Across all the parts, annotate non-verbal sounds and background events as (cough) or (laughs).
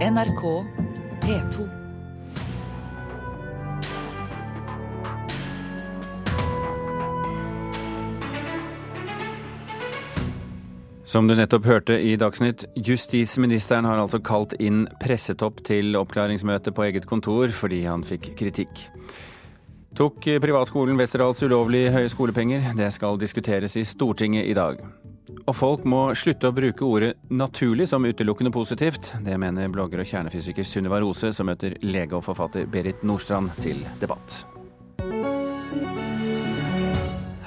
NRK P2. Som du nettopp hørte i Dagsnytt, justisministeren har altså kalt inn pressetopp til oppklaringsmøte på eget kontor fordi han fikk kritikk. Tok privatskolen Westerdals ulovlig høye skolepenger? Det skal diskuteres i Stortinget i dag. Og folk må slutte å bruke ordet naturlig som utelukkende positivt. Det mener blogger og kjernefysiker Sunniva Rose, som møter lege og forfatter Berit Nordstrand til debatt.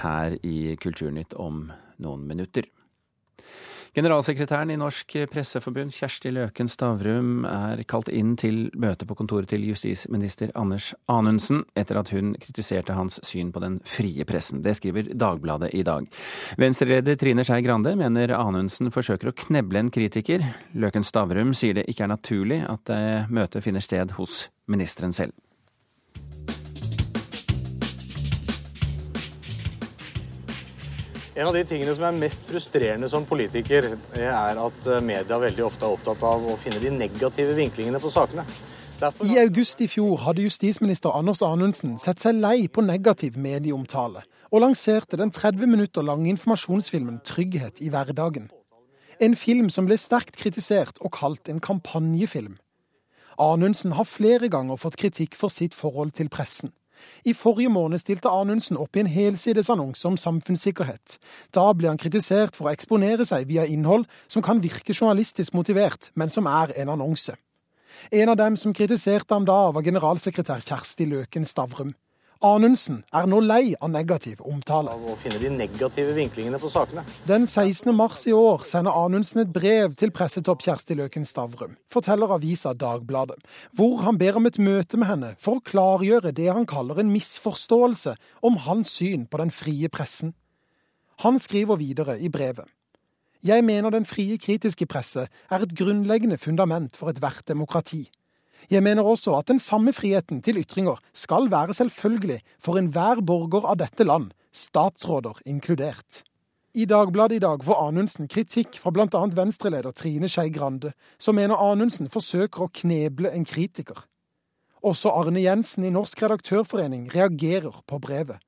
Her i Kulturnytt om noen minutter. Generalsekretæren i Norsk Presseforbund, Kjersti Løken Stavrum, er kalt inn til møte på kontoret til justisminister Anders Anundsen etter at hun kritiserte hans syn på den frie pressen. Det skriver Dagbladet i dag. Venstre-leder Trine Skei Grande mener Anundsen forsøker å kneble en kritiker. Løken Stavrum sier det ikke er naturlig at møtet finner sted hos ministeren selv. En av de tingene som er mest frustrerende som politiker, er at eh, media veldig ofte er opptatt av å finne de negative vinklingene på sakene. Derfor... I august i fjor hadde justisminister Anders Anundsen sett seg lei på negativ medieomtale, og lanserte den 30 minutter lange informasjonsfilmen 'Trygghet i hverdagen'. En film som ble sterkt kritisert og kalt en kampanjefilm. Anundsen har flere ganger fått kritikk for sitt forhold til pressen. I forrige måned stilte Anundsen opp i en helsides annonse om samfunnssikkerhet. Da ble han kritisert for å eksponere seg via innhold som kan virke journalistisk motivert, men som er en annonse. En av dem som kritiserte ham da, var generalsekretær Kjersti Løken Stavrum. Anundsen er nå lei av negativ omtale. Av å finne de negative vinklingene på sakene. Den 16. mars i år sender Anundsen et brev til pressetopp Kjersti Løken Stavrum, forteller avisa Dagbladet, hvor han ber om et møte med henne for å klargjøre det han kaller en misforståelse om hans syn på den frie pressen. Han skriver videre i brevet. Jeg mener den frie kritiske presse er et grunnleggende fundament for ethvert demokrati. Jeg mener også at den samme friheten til ytringer skal være selvfølgelig for enhver borger av dette land, statsråder inkludert. I Dagbladet i dag får Anundsen kritikk fra bl.a. Venstre-leder Trine Skei Grande, som mener Anundsen forsøker å kneble en kritiker. Også Arne Jensen i Norsk redaktørforening reagerer på brevet.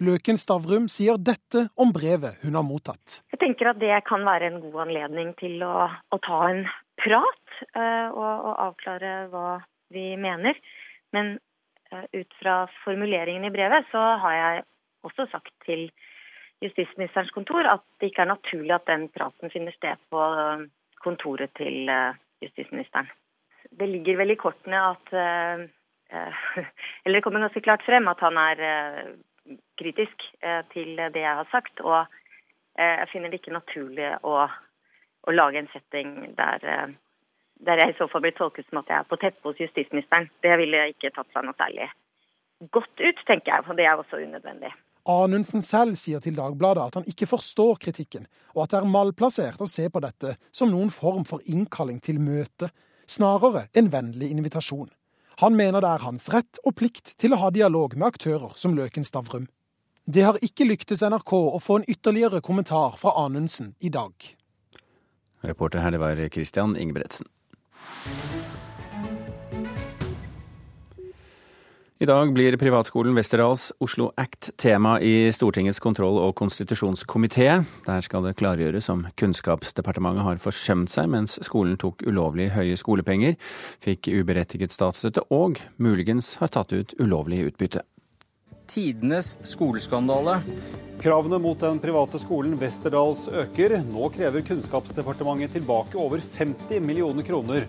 Løken Stavrum sier dette om brevet hun har mottatt. Jeg tenker at det kan være en god anledning til å, å ta en prat Eh, og, og avklare hva vi mener. Men eh, ut fra formuleringen i brevet så har jeg også sagt til justisministerens kontor at det ikke er naturlig at den praten finner sted på eh, kontoret til justisministeren. Det ligger vel i kortene at (laughs) Eller det kommer ganske klart frem at han er kritisk til det jeg har sagt. Og jeg finner det ikke naturlig å, å lage en setting der der jeg i så fall blir tolket som at jeg er på teppet hos justisministeren. Det ville ikke tatt seg noe særlig godt ut, tenker jeg, og det er også unødvendig. Anundsen selv sier til Dagbladet at han ikke forstår kritikken, og at det er malplassert å se på dette som noen form for innkalling til møte, snarere en vennlig invitasjon. Han mener det er hans rett og plikt til å ha dialog med aktører som Løken Stavrum. Det har ikke lyktes NRK å få en ytterligere kommentar fra Anundsen i dag. Reporter her, det var Christian Ingebretsen. I dag blir privatskolen Westerdals Oslo Act tema i Stortingets kontroll- og konstitusjonskomité. Der skal det klargjøres om Kunnskapsdepartementet har forsømt seg mens skolen tok ulovlig høye skolepenger, fikk uberettiget statsstøtte og muligens har tatt ut ulovlig utbytte. Tidenes skoleskandale. Kravene mot den private skolen Westerdals øker. Nå krever Kunnskapsdepartementet tilbake over 50 millioner kroner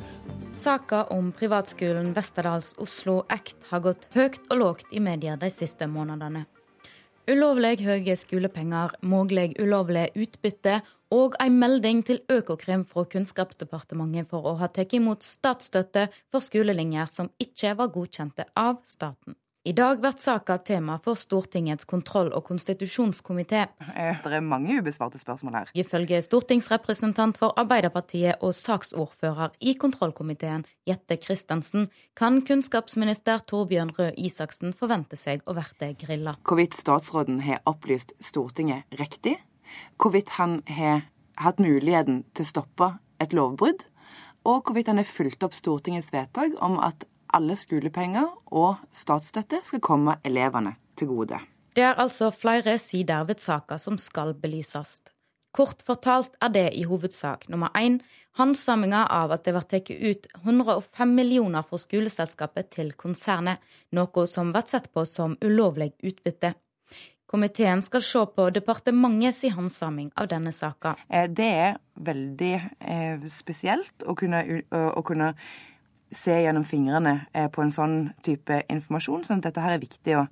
Saka om privatskolen Westerdals Oslo Act har gått høyt og lågt i media de siste månedene. Ulovlig høye skolepenger, mulig ulovlig utbytte og en melding til Økokrim fra Kunnskapsdepartementet for å ha tatt imot statsstøtte for skolelinjer som ikke var godkjente av staten. I dag blir saka tema for Stortingets kontroll- og konstitusjonskomité. Eh, det er mange ubesvarte spørsmål her. Ifølge stortingsrepresentant for Arbeiderpartiet og saksordfører i kontrollkomiteen, Jette Christensen, kan kunnskapsminister Torbjørn Røe Isaksen forvente seg å bli grilla. Hvorvidt statsråden har opplyst Stortinget riktig, hvorvidt han har hatt muligheten til å stoppe et lovbrudd, og hvorvidt han har fulgt opp Stortingets vedtak om at alle skolepenger og statsstøtte skal komme elevene til gode. Det er altså flere sider ved saka som skal belyses. Kort fortalt er det i hovedsak nummer én handsaminga av at det blir tatt ut 105 millioner fra skoleselskapet til konsernet, noe som blir sett på som ulovlig utbytte. Komiteen skal se på departementets handsaming av denne saka. Eh, det er veldig eh, spesielt å kunne, å kunne se gjennom fingrene eh, på en sånn type informasjon. sånn at dette her er viktig å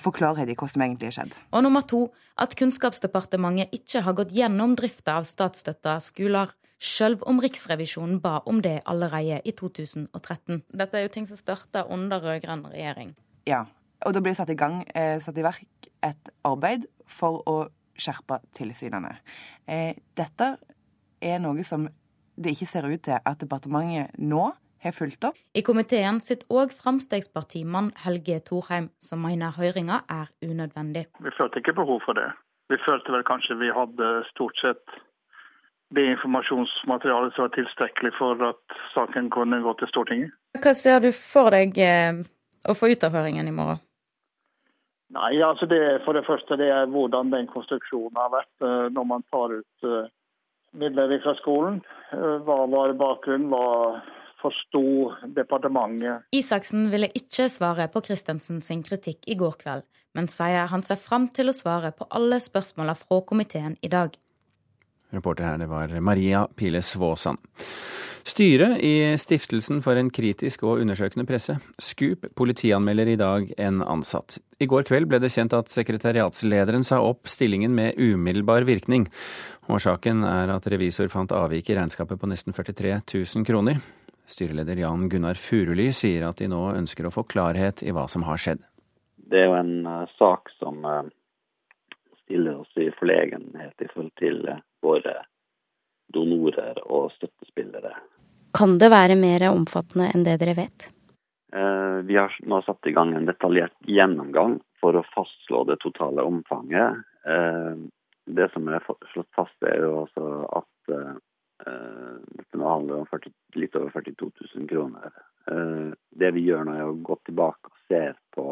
få klarhet i hva som egentlig har skjedd. Og nummer to at Kunnskapsdepartementet ikke har gått gjennom drifta av statsstøtta skoler. Selv om Riksrevisjonen ba om det allerede i 2013. Dette er jo ting som starta under rød-grønn regjering. Ja, og da blir det satt i gang, eh, satt i verk et arbeid for å skjerpe tilsynene. Eh, dette er noe som det ikke ser ut til at departementet nå har fulgt opp. I komiteen sitter òg Frp-mann Helge Thorheim, som mener høringa er unødvendig. Vi følte ikke behov for det. Vi følte vel kanskje vi hadde stort sett det informasjonsmaterialet som var tilstrekkelig for at saken kunne gå til Stortinget. Hva ser du for deg eh, å få ut av høringen i morgen? Nei, altså det, For det første det er hvordan den konstruksjonen har vært uh, når man tar ut uh, midler fra skolen. Hva var bakgrunnen? Hva forsto departementet? Isaksen ville ikke svare på Christensen sin kritikk i går kveld, men sier han ser fram til å svare på alle spørsmåla fra komiteen i dag. Reporter her, det var Maria Piles Svåsand. Styret i Stiftelsen for en kritisk og undersøkende presse, SKUP, politianmelder i dag en ansatt. I går kveld ble det kjent at sekretariatslederen sa opp stillingen med umiddelbar virkning. Årsaken er at revisor fant avvik i regnskapet på nesten 43 000 kroner. Styreleder Jan Gunnar Furuli sier at de nå ønsker å få klarhet i hva som har skjedd. Det er jo en uh, sak som uh, stiller oss i forlegenhet i forhold til uh, våre donorer og støttespillere. Kan det være mer omfattende enn det dere vet? Eh, vi har nå satt i gang en detaljert gjennomgang for å fastslå det totale omfanget. Eh, det som er slått fast, er jo altså at eh, dette nå handler om 40, litt over 42 000 kroner. Det vi gjør nå, er å gå tilbake og se på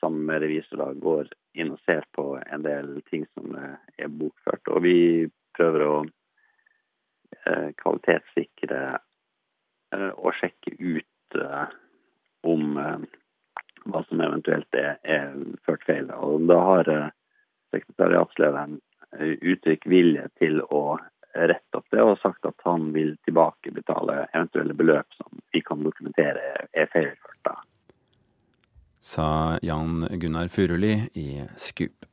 sammen med revisor da, går inn og ser på en del ting som er bokført. Og vi prøver å Eh, kvalitetssikre eh, og sjekke ut eh, om hva som eventuelt er, er ført feil. Og da har sekretariatslederen uttrykt vilje til å rette opp det, og sagt at han vil tilbakebetale eventuelle beløp som vi kan dokumentere er feilført. da. Sa Jan Gunnar Furuli i SKUP.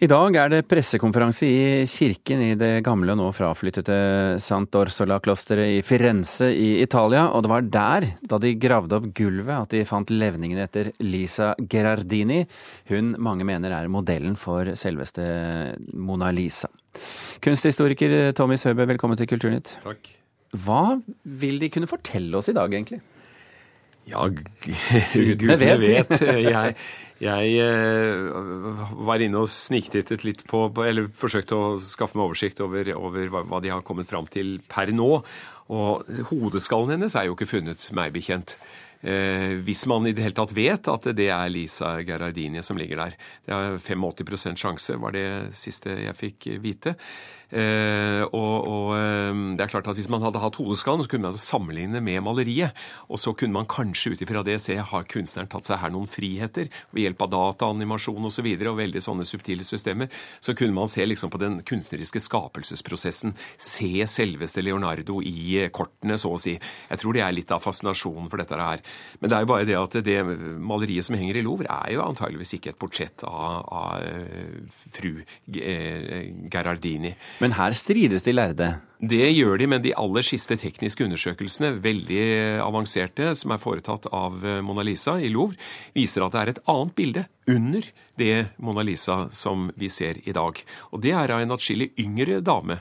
I dag er det pressekonferanse i kirken i det gamle og nå fraflyttede Sant'Orsola-klosteret i Firenze i Italia, og det var der, da de gravde opp gulvet, at de fant levningene etter Lisa Gerardini. Hun mange mener er modellen for selveste Mona Lisa. Kunsthistoriker Tommy Søbø, velkommen til Kulturnytt. Takk. Hva vil de kunne fortelle oss i dag, egentlig? Ja, gudene vet. vet. Jeg, jeg eh, var inne og sniktittet litt på, eller forsøkte å skaffe meg oversikt over, over hva de har kommet fram til per nå. Og hodeskallen hennes er jo ikke funnet, meg bekjent. Eh, hvis man i det hele tatt vet at det er Lisa Gerhardini som ligger der. Det er 85 sjanse, var det siste jeg fikk vite. Eh, og, og, eh, det er klart at Hvis man hadde hatt hodeskallen, så kunne man sammenligne med maleriet. Og så kunne man kanskje ut ifra det se har kunstneren tatt seg her noen friheter ved hjelp av dataanimasjon osv. Og, så videre, og veldig sånne subtile systemer. Så kunne man se liksom på den kunstneriske skapelsesprosessen. Se selveste Leonardo i eh, kortene, så å si. Jeg tror det er litt av fascinasjonen for dette her. Men det er jo bare det at det maleriet som henger i Louvre, er jo antageligvis ikke et portrett av, av fru Gerardini. Men her strides de lærde? Det gjør de, men de aller siste tekniske undersøkelsene, veldig avanserte, som er foretatt av eh, Mona Lisa i Louvre, viser at det er et annet bilde under det Mona Lisa som vi ser i dag. Og det er av en atskillig yngre dame.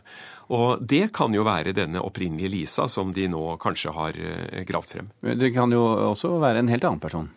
Og det kan jo være denne opprinnelige Lisa som de nå kanskje har eh, gravd frem. Det kan jo også være en helt annen person?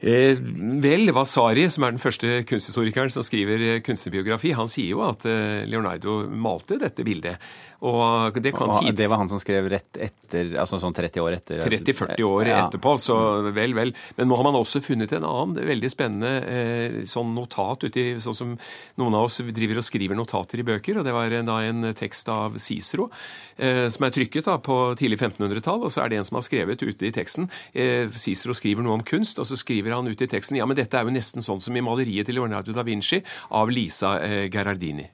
Eh, vel, Vasari, som er den første kunsthistorikeren som skriver eh, kunstnerbiografi, han sier jo at eh, Leonardo malte dette bildet. Og det kan tid... Det var han som skrev rett etter, altså sånn 30 år etter? 30-40 år ja. etterpå, så vel, vel. Men nå har man også funnet en annen veldig spennende eh, sånn notat uti, sånn som noen av oss driver og skriver notater i bøker, og det var da en tekst av Cicero eh, som er trykket da på tidlig 1500-tall, og så er det en som har skrevet ute i teksten. Eh, Cicero skriver noe om kunst, og så skriver han ute i teksten ja, men dette er jo nesten sånn som i maleriet til Leonardo da Vinci av Lisa eh, Gerardini.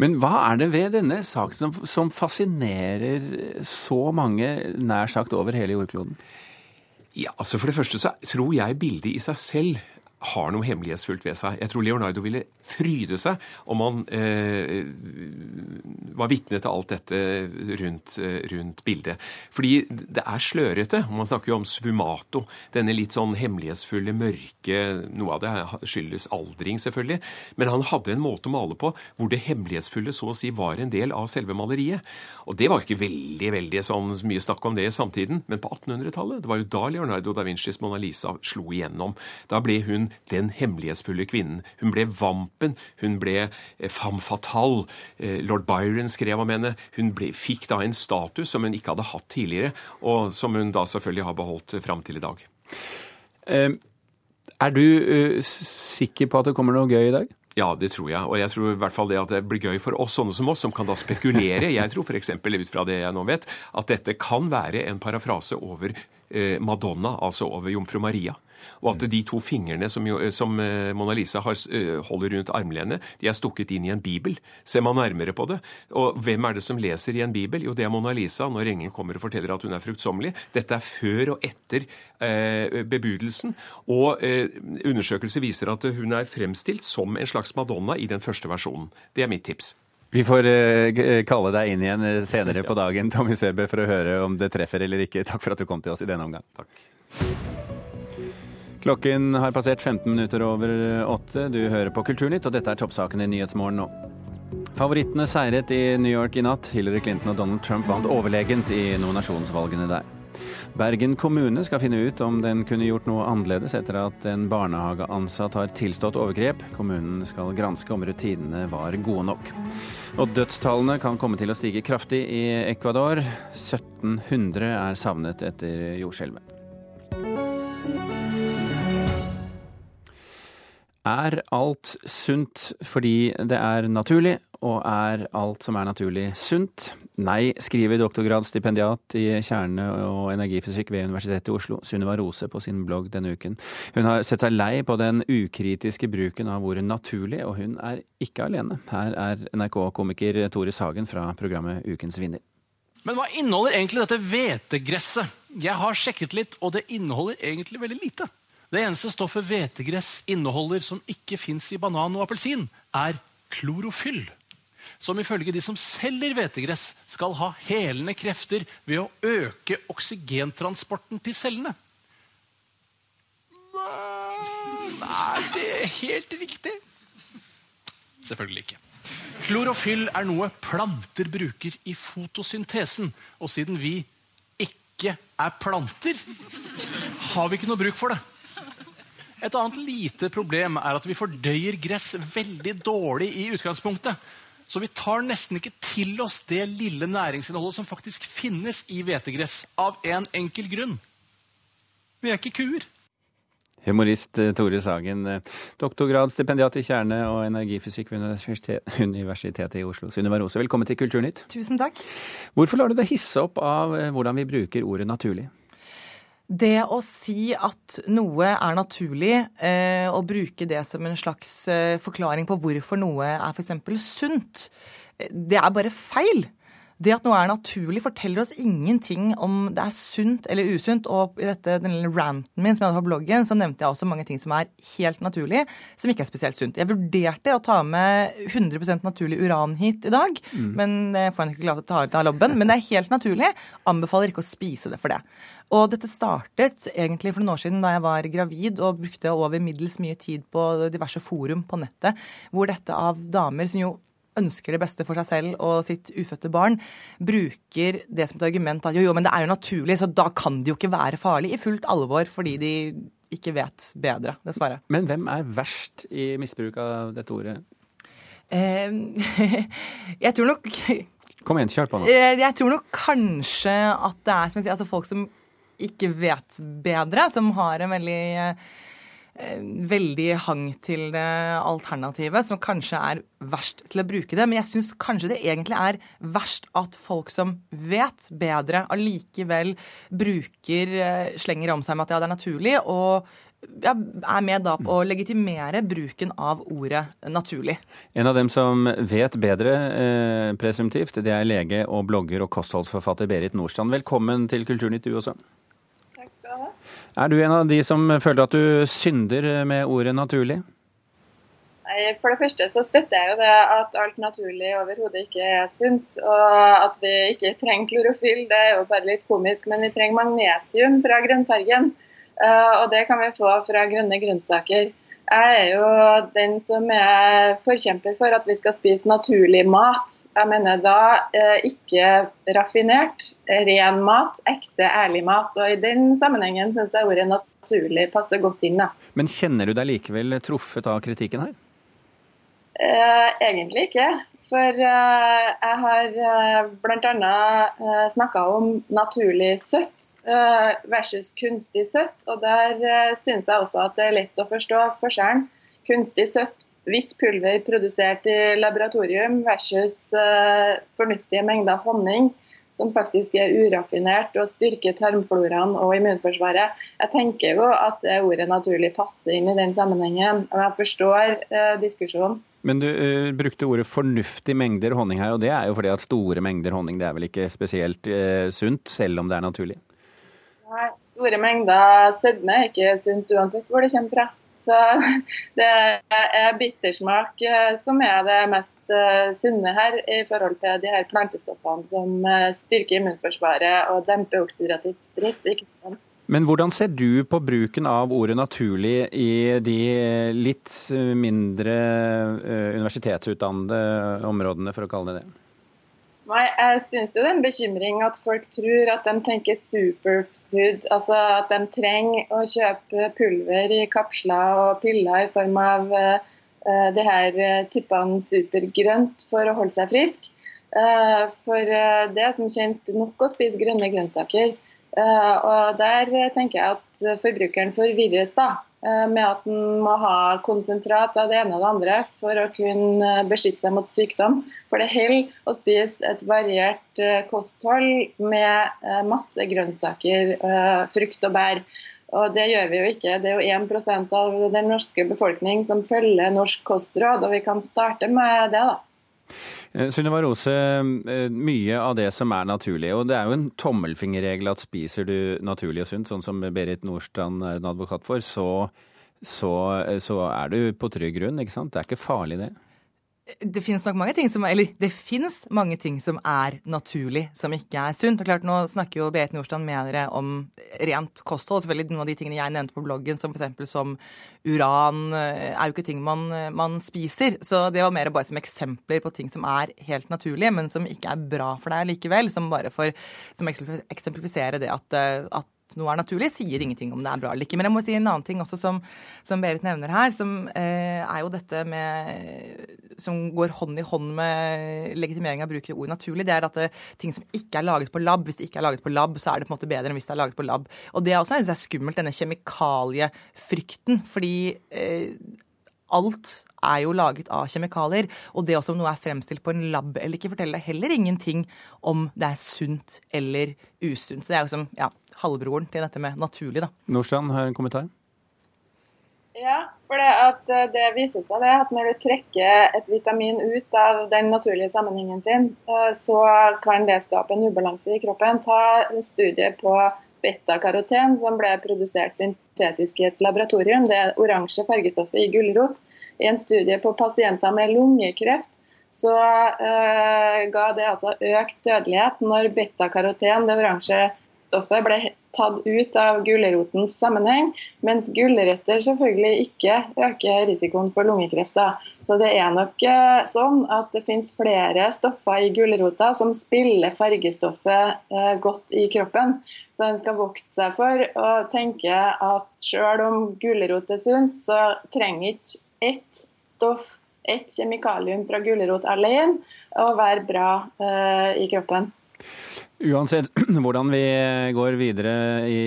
Men hva er det ved denne saken som, som fascinerer så mange nær sagt over hele jordkloden? Ja, altså For det første så tror jeg bildet i seg selv har noe hemmelighetsfullt ved seg. Jeg tror Leonardo ville fryde seg om man eh, var vitne til alt dette rundt, eh, rundt, bildet. Fordi det er slørete. Man snakker jo om sfumato. Denne litt sånn hemmelighetsfulle, mørke Noe av det skyldes aldring, selvfølgelig. Men han hadde en måte å male på hvor det hemmelighetsfulle så å si var en del av selve maleriet. Og det var ikke veldig veldig sånn mye snakk om det i samtiden. Men på 1800-tallet, det var jo da Leonardo da Vincis Mona Lisa slo igjennom. Da ble hun den hemmelighetsfulle kvinnen. Hun ble vamp kampen. Hun ble eh, femme fatale. Eh, lord Byron skrev om henne. Hun ble, fikk da en status som hun ikke hadde hatt tidligere, og som hun da selvfølgelig har beholdt fram til i dag. Er du sikker på at det kommer noe gøy i dag? Ja, det tror jeg. Og jeg tror i hvert fall det at det blir gøy for oss sånne som oss, som kan da spekulere. Jeg tror f.eks. ut fra det jeg nå vet, at dette kan være en parafrase over Madonna, altså over jomfru Maria. Og at de to fingrene som, som eh, Mona Lisa har, eh, holder rundt armlenet, de er stukket inn i en bibel. Ser man nærmere på det. Og hvem er det som leser i en bibel? Jo, det er Mona Lisa når engelen kommer og forteller at hun er fruktsommelig. Dette er før og etter eh, bebudelsen. Og eh, undersøkelser viser at hun er fremstilt som en slags Madonna i den første versjonen. Det er mitt tips. Vi får kalle deg inn igjen senere (laughs) på dagen Tommy Sebe, for å høre om det treffer eller ikke. Takk for at du kom til oss i denne omgang. Takk. Klokken har passert 15 minutter over åtte. Du hører på Kulturnytt, og dette er toppsaken i Nyhetsmorgen nå. Favorittene seiret i New York i natt. Hillary Clinton og Donald Trump vant overlegent i nominasjonsvalgene der. Bergen kommune skal finne ut om den kunne gjort noe annerledes etter at en barnehageansatt har tilstått overgrep. Kommunen skal granske om rutinene var gode nok. Og dødstallene kan komme til å stige kraftig i Ecuador. 1700 er savnet etter jordskjelvet. Er alt sunt fordi det er naturlig, og er alt som er naturlig sunt? Nei, skriver doktorgradsstipendiat i kjerne- og energifysikk ved Universitetet i Oslo, Sunniva Rose, på sin blogg denne uken. Hun har sett seg lei på den ukritiske bruken av ordet naturlig, og hun er ikke alene. Her er NRK-komiker Tore Sagen fra programmet Ukens vinner. Men hva inneholder egentlig dette hvetegresset? Jeg har sjekket litt, og det inneholder egentlig veldig lite. Det eneste stoffet hvetegress inneholder som ikke fins i banan og appelsin, er klorofyll. Som ifølge de som selger hvetegress, skal ha helende krefter ved å øke oksygentransporten til cellene. Er det helt riktig? Selvfølgelig ikke. Klorofyll er noe planter bruker i fotosyntesen. Og siden vi ikke er planter, har vi ikke noe bruk for det. Et annet lite problem er at vi fordøyer gress veldig dårlig i utgangspunktet. Så vi tar nesten ikke til oss det lille næringsinnholdet som faktisk finnes i hvetegress, av en enkel grunn. Vi er ikke kuer. Humorist eh, Tore Sagen, eh, doktorgradsstipendiat i kjerne- og energifysikk ved Universitetet i Oslo. Sunniva Rose, velkommen til Kulturnytt. Tusen takk. Hvorfor lar du deg hisse opp av eh, hvordan vi bruker ordet naturlig? Det å si at noe er naturlig, eh, og bruke det som en slags eh, forklaring på hvorfor noe er f.eks. sunt, eh, det er bare feil. Det at noe er naturlig, forteller oss ingenting om det er sunt eller usunt. Og i dette, denne ranten min som jeg hadde på bloggen, så nevnte jeg også mange ting som er helt naturlig, som ikke er spesielt sunt. Jeg vurderte å ta med 100% naturlig uran hit i dag, mm. men det får jeg ikke til å ta ut av lobben. Men det er helt naturlig. Anbefaler ikke å spise det for det. Og dette startet egentlig for noen år siden da jeg var gravid og brukte over middels mye tid på diverse forum på nettet, hvor dette av damer som jo ønsker det beste for seg selv og sitt ufødte barn, bruker det som et argument at jo, jo, men det er jo naturlig, så da kan det jo ikke være farlig, i fullt alvor fordi de ikke vet bedre, dessverre. Men hvem er verst i misbruk av dette ordet? Eh, (laughs) jeg tror nok Kom igjen, kjør på nå. Eh, jeg tror nok kanskje at det er som jeg sier, altså folk som ikke vet bedre, som har en veldig Eh, veldig hang til det alternativet, som kanskje er verst til å bruke det. Men jeg syns kanskje det egentlig er verst at folk som vet bedre, allikevel bruker eh, slenger om seg med at ja, det er naturlig, og er med da på å legitimere bruken av ordet naturlig. En av dem som vet bedre, eh, presumptivt, det er lege og blogger og kostholdsforfatter Berit Nordstrand. Velkommen til Kulturnytt, du også. Er du en av de som føler at du synder med ordet naturlig? For det første så støtter jeg jo det at alt naturlig overhodet ikke er sunt. Og at vi ikke trenger klorofyll, det er jo bare litt komisk, men vi trenger magnesium fra grønnfargen. Eh, og det kan vi få fra grønne grønnsaker. Jeg er jo den som er forkjemper for at vi skal spise naturlig mat. Jeg mener da eh, ikke raffinert, ren mat, ekte, ærlig mat. Og I den sammenhengen syns jeg ordet naturlig passer godt inn. Da. Men kjenner du deg likevel truffet av kritikken her? Eh, egentlig ikke. For uh, jeg har uh, bl.a. Uh, snakka om naturlig søtt versus kunstig søtt. Og der syns jeg også at det er lett å forstå forskjellen. Kunstig søtt, hvitt pulver produsert i laboratorium versus fornuftige mengder honning som faktisk er uraffinert og styrker tarmfloraen og immunforsvaret. Jeg tenker jo at det ordet naturlig passer inn i den sammenhengen, og jeg forstår eh, diskusjonen. Men du uh, brukte ordet fornuftig mengder honning her, og det er jo fordi at store mengder honning det er vel ikke spesielt uh, sunt, selv om det er naturlig? Nei, store mengder sødme er ikke sunt uansett hvor det kommer fra. Så (laughs) det er bittersmak eh, som er det mest sunne her, i forhold til de her plantestoffene som styrker immunforsvaret og demper oksidativt stress. Men hvordan ser du på bruken av ordet naturlig i de litt mindre universitetsutdannede områdene, for å kalle det det? Nei, Jeg syns jo det er en bekymring at folk tror at de tenker superfood. Altså at de trenger å kjøpe pulver i kapsler og piller i form av uh, det her typene supergrønt for å holde seg frisk. Uh, for det er som kjent nok å spise grønne grønnsaker. Og der tenker jeg at forbrukeren forvirres da. Eh, med at en må ha konsentrat av det ene og det andre for å kunne beskytte seg mot sykdom. For det holder å spise et variert eh, kosthold med eh, masse grønnsaker, frukt og bær. Og det gjør vi jo ikke. Det er jo 1% av den norske befolkning som følger norsk kostråd, og vi kan starte med det, da. Sunniva Rose, mye av det som er naturlig, og det er jo en tommelfingerregel at spiser du naturlig og sunt, sånn som Berit Nordstrand er en advokat for, så, så, så er du på trygg grunn, ikke sant? Det er ikke farlig, det? Det finnes nok mange ting som eller det finnes mange ting som er naturlig, som ikke er sunt. Og klart, Nå snakker jo Berit Nordstrand dere om rent kosthold. Selvfølgelig Noen av de tingene jeg nevnte på bloggen, som f.eks. som uran, eh, er jo ikke ting man, man, spiser. Så det var mer bare som eksempler på ting som er helt naturlige, men som ikke er bra for deg likevel. Som bare for som eksemplifisere det at, eh, at noe er naturlig, sier ingenting om det er bra eller ikke. Men jeg må si en annen ting også som, som Berit nevner her, som eh, er jo dette med Som går hånd i hånd med legitimering av bruk av ord naturlig. Det er at det, ting som ikke er laget på lab, hvis det ikke er laget på lab, så er det på en måte bedre enn hvis det er laget på lab. Og det er også jeg er skummelt, denne kjemikaliefrykten. Fordi eh, alt er jo laget av kjemikalier. Og det også om noe er fremstilt på en lab eller ikke, forteller deg heller ingenting om det er sunt eller usunt. Så det er jo som ja, halvbroren til dette med naturlig, da. Nordstrand har en kommentar? Ja, for det, eh, det viser seg det at når du trekker et vitamin ut av den naturlige sammenhengen sin, eh, så kan det skape en ubalanse i kroppen. Ta en studie på beta-karoten som ble produsert syntetisk i et laboratorium. Det er oransje fargestoffet i gulrot. I en studie på pasienter med lungekreft så uh, ga det altså økt dødelighet når beta-karoten, det oransje stoffet ble tatt ut av gulrotens sammenheng, mens gulrøtter selvfølgelig ikke øker risikoen for lungekreft. Så det er nok eh, sånn at det finnes flere stoffer i gulrota som spiller fargestoffet eh, godt i kroppen. Så en skal vokte seg for å tenke at selv om gulrot er sunt, så trenger ikke ett stoff, ett kjemikalium fra gulrot alene å være bra eh, i kroppen. Uansett (clears throat) hvordan vi går videre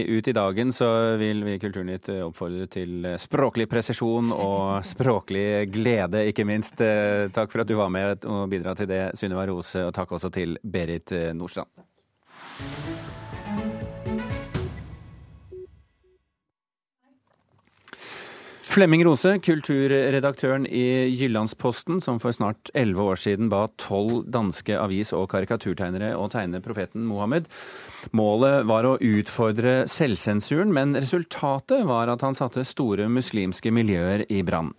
ut i dagen, så vil vi i Kulturnytt oppfordre til språklig presisjon og (laughs) språklig glede, ikke minst. Takk for at du var med og bidra til det, Sunniva Rose, og takk også til Berit Nordstrand. Flemming Rose, kulturredaktøren i Jyllandsposten, som for snart elleve år siden ba tolv danske avis- og karikaturtegnere å tegne profeten Mohammed. Målet var å utfordre selvsensuren, men resultatet var at han satte store muslimske miljøer i brann.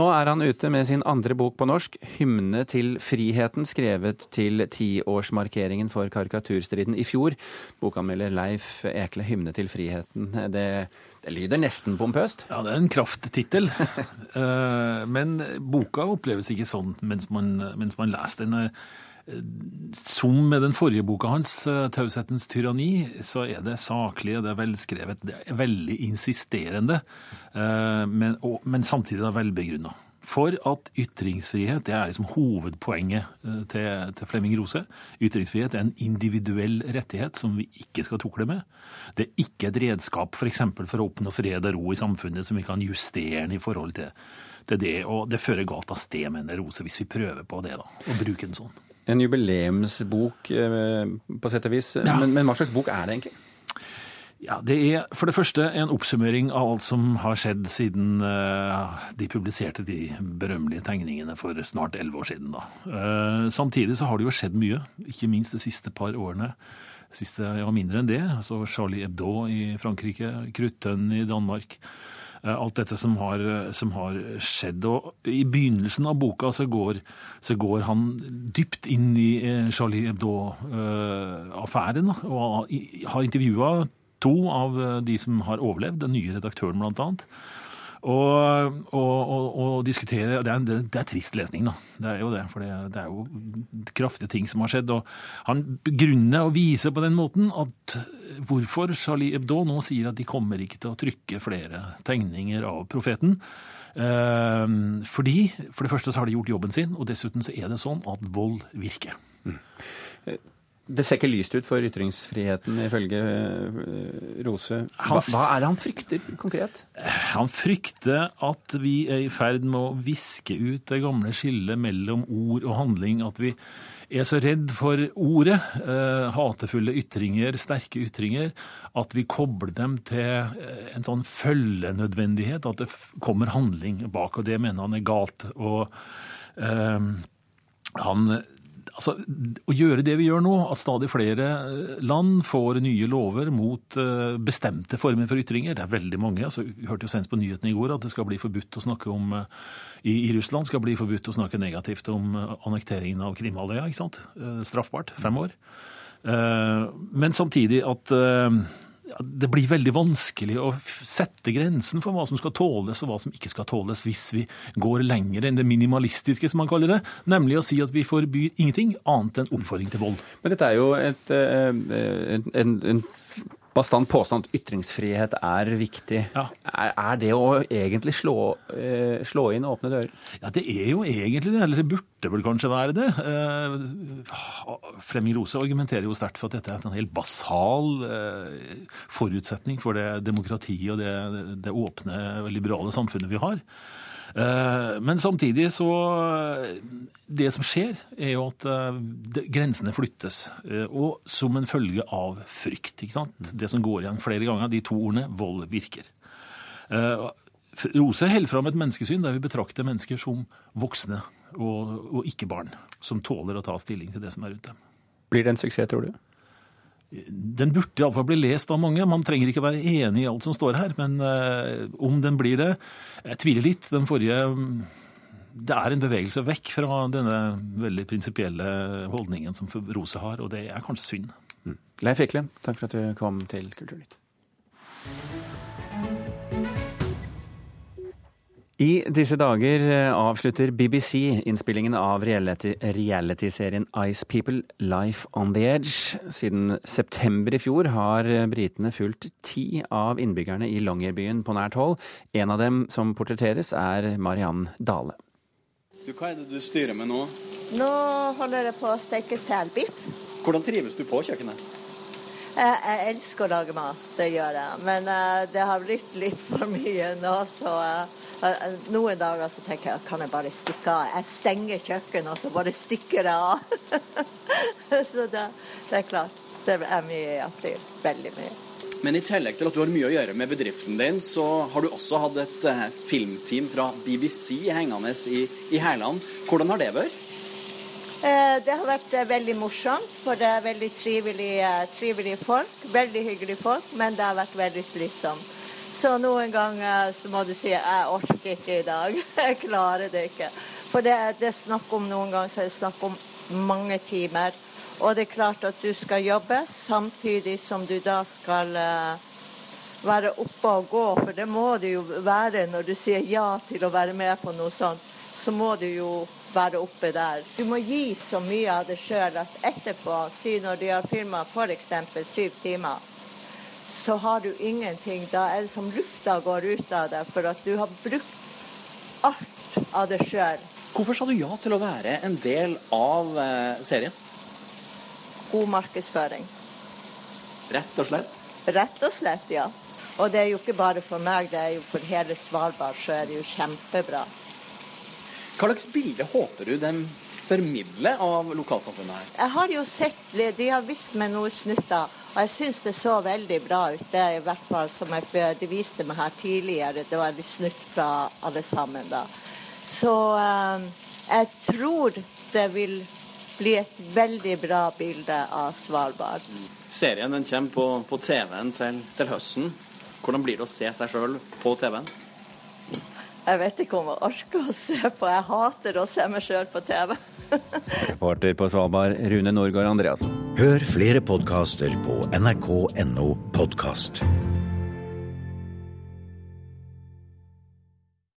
Nå er han ute med sin andre bok på norsk, 'Hymne til friheten', skrevet til tiårsmarkeringen for karikaturstriden i fjor. Bokanmelder Leif Ekle, 'Hymne til friheten'. Det det lyder nesten pompøst? Ja, det er en krafttittel. (laughs) Eh, men boka oppleves ikke sånn mens man, mens man leser den. Eh, som med den forrige boka hans, eh, 'Taushetens tyranni', så er det saklig, det er velskrevet, det er veldig insisterende, men, men samtidig velbegrunna. For at ytringsfrihet det er liksom hovedpoenget til, til Flemming Rose. Ytringsfrihet er en individuell rettighet som vi ikke skal tukle med. Det er ikke et redskap for For, for å oppnå fred og ro i samfunnet som vi kan justere den i forhold til, til det. Og det fører galt av sted, mener Rose, hvis vi prøver på det, da. Å bruke den sånn. En jubileumsbok eh, på sett og vis. Ja. Men, men hva slags bok er det egentlig? Ja, Det er for det første en oppsummering av alt som har skjedd siden uh, de publiserte de berømmelige tegningene for snart elleve år siden. da. Uh, samtidig så har det jo skjedd mye, ikke minst de siste par årene siste ja, mindre enn det. altså Charlie Hebdo i Frankrike, Kruttønn i Danmark. Eh, alt dette som har, som har, skjedd. Og I begynnelsen av boka så går, så går han dypt inn i eh, Charlie Hebdo-affæren. Og har intervjua to av de som har overlevd, den nye redaktøren annet. Og, og, og, og diskutere det er, det, er, trist lesning, da. Det er jo det. For det, det, er jo kraftige ting som har skjedd. Og han begrunner og viser på den måten at hvorfor Charlie Hebdo nå sier at de kommer ikke til å trykke flere tegninger av profeten. Eh, fordi, for det første så har de gjort jobben sin, og dessuten så er det sånn at vold virker. Mm. Det ser ikke lyst ut for ytringsfriheten, ifølge eh, Rose. Hva, hva, er det han frykter konkret? Han frykter at vi er i ferd med å viske ut det gamle skillet mellom ord og handling. At vi er så redd for ordet, eh, hatefulle ytringer, sterke ytringer, at vi kobler dem til eh, en sånn følgenødvendighet. At det kommer handling bak, og det mener han er galt. Og eh, han altså, å gjøre det vi gjør nå, at stadig flere eh, land får nye lover mot uh, bestemte former for ytringer. Det er veldig mange. altså, Vi hørte jo senest på nyhetene i går at det skal bli forbudt å snakke om uh, i, i, Russland skal bli forbudt å snakke negativt om annekteringen av Krimhalvøya. straffbart. Fem år. men samtidig at det blir veldig vanskelig å sette grensen for hva som skal tåles og hva som ikke skal tåles, hvis vi går lenger enn det minimalistiske, som man kaller det. Nemlig å si at vi forbyr ingenting annet enn oppfordring til vold. Men dette er jo et, eh, en, en, en bastant påstand at ytringsfrihet er viktig. Ja. Er, er, det å egentlig slå, eh, slå, inn åpne dører? Ja, det er jo egentlig det. Eller det burde vel kanskje være det. Eh, Flemming Rose argumenterer jo sterkt for at dette er en helt basal eh, forutsetning for det demokratiet og det, det åpne, liberale samfunnet vi har. Eh, men samtidig så Det som skjer, er jo at eh, grensene flyttes. Eh, og som en følge av frykt. ikke sant? Det som går igjen flere ganger, de to ordene vold virker. Rose holder fram et menneskesyn der vi betrakter mennesker som voksne og, og ikke barn. Som tåler å ta stilling til det som er rundt dem. Blir det en suksess, tror du? Den burde iallfall bli lest av mange. Man trenger ikke være enig i alt som står her, men uh, om den blir det Jeg tviler litt. Den forrige Det er en bevegelse vekk fra denne veldig prinsipielle holdningen som Rose har, og det er kanskje synd. Mm. Leif Ekle, takk for at du kom til Kulturnytt. I disse dager eh, avslutter BBC innspillingen av reality-serien Ice People Life on the Edge. Siden september i fjor har eh, britene fulgt ti av innbyggerne i Longyearbyen på nært hold. En av dem som portretteres, er Mariann Dale. Du, hva er det du styrer med nå? Nå holder jeg på å steke selbiff. Hvordan trives du på kjøkkenet? Jeg, jeg elsker å lage mat, det gjør jeg. Men uh, det har blitt litt for mye nå, så uh, noen dager så tenker jeg kan jeg bare stikke av. Jeg stenger kjøkkenet og så bare stikker jeg av. (laughs) så det, det, er klart. Det er mye i april. Veldig mye. Men i tillegg til at du har mye å gjøre med bedriften din, så har du også hatt et uh, filmteam fra BBC hengende i, i Hærland. Hvordan har det vært? Eh, det har vært eh, veldig morsomt, for det er veldig trivelige, trivelige folk. Veldig hyggelige folk, men det har vært veldig slitsomt. Så noen ganger så må du si 'jeg orker ikke i dag'. (laughs) Jeg klarer det ikke. For det, det er snakk om noen ganger så er det snakk om mange timer. Og det er klart at du skal jobbe samtidig som du da skal være oppe og gå. For det må du jo være når du sier ja til å være med på noe sånt. Så må du jo være oppe der. Du må gi så mye av det sjøl at etterpå, si når de har filma f.eks. syv timer så har du ingenting. Da er det som lufta går ut av deg, for at du har brukt alt av det sjøl. Hvorfor sa du ja til å være en del av eh, serien? God markedsføring. Rett og slett? Rett og slett, ja. Og det er jo ikke bare for meg, det er jo for hele Svalbard så er det jo kjempebra. Hva slags bilde håper du dem formidler av lokalsamfunnet her? Jeg har jo sett, De har vist meg noen snutter og jeg syns det så veldig bra ut. Det er i hvert fall som jeg, de viste meg her tidligere. Det var en snutt fra alle sammen da. Så eh, jeg tror det vil bli et veldig bra bilde av Svalbard. Serien den kommer på, på TV-en til, til, høsten. Hvordan blir det å se seg sjøl på TV-en? Jeg vet ikke om jeg orker å se på. Jeg hater å se meg sjøl på TV. (laughs) Reporter på Svalbard, Rune Norgård Andreassen. Hør flere podkaster på nrk.no podkast.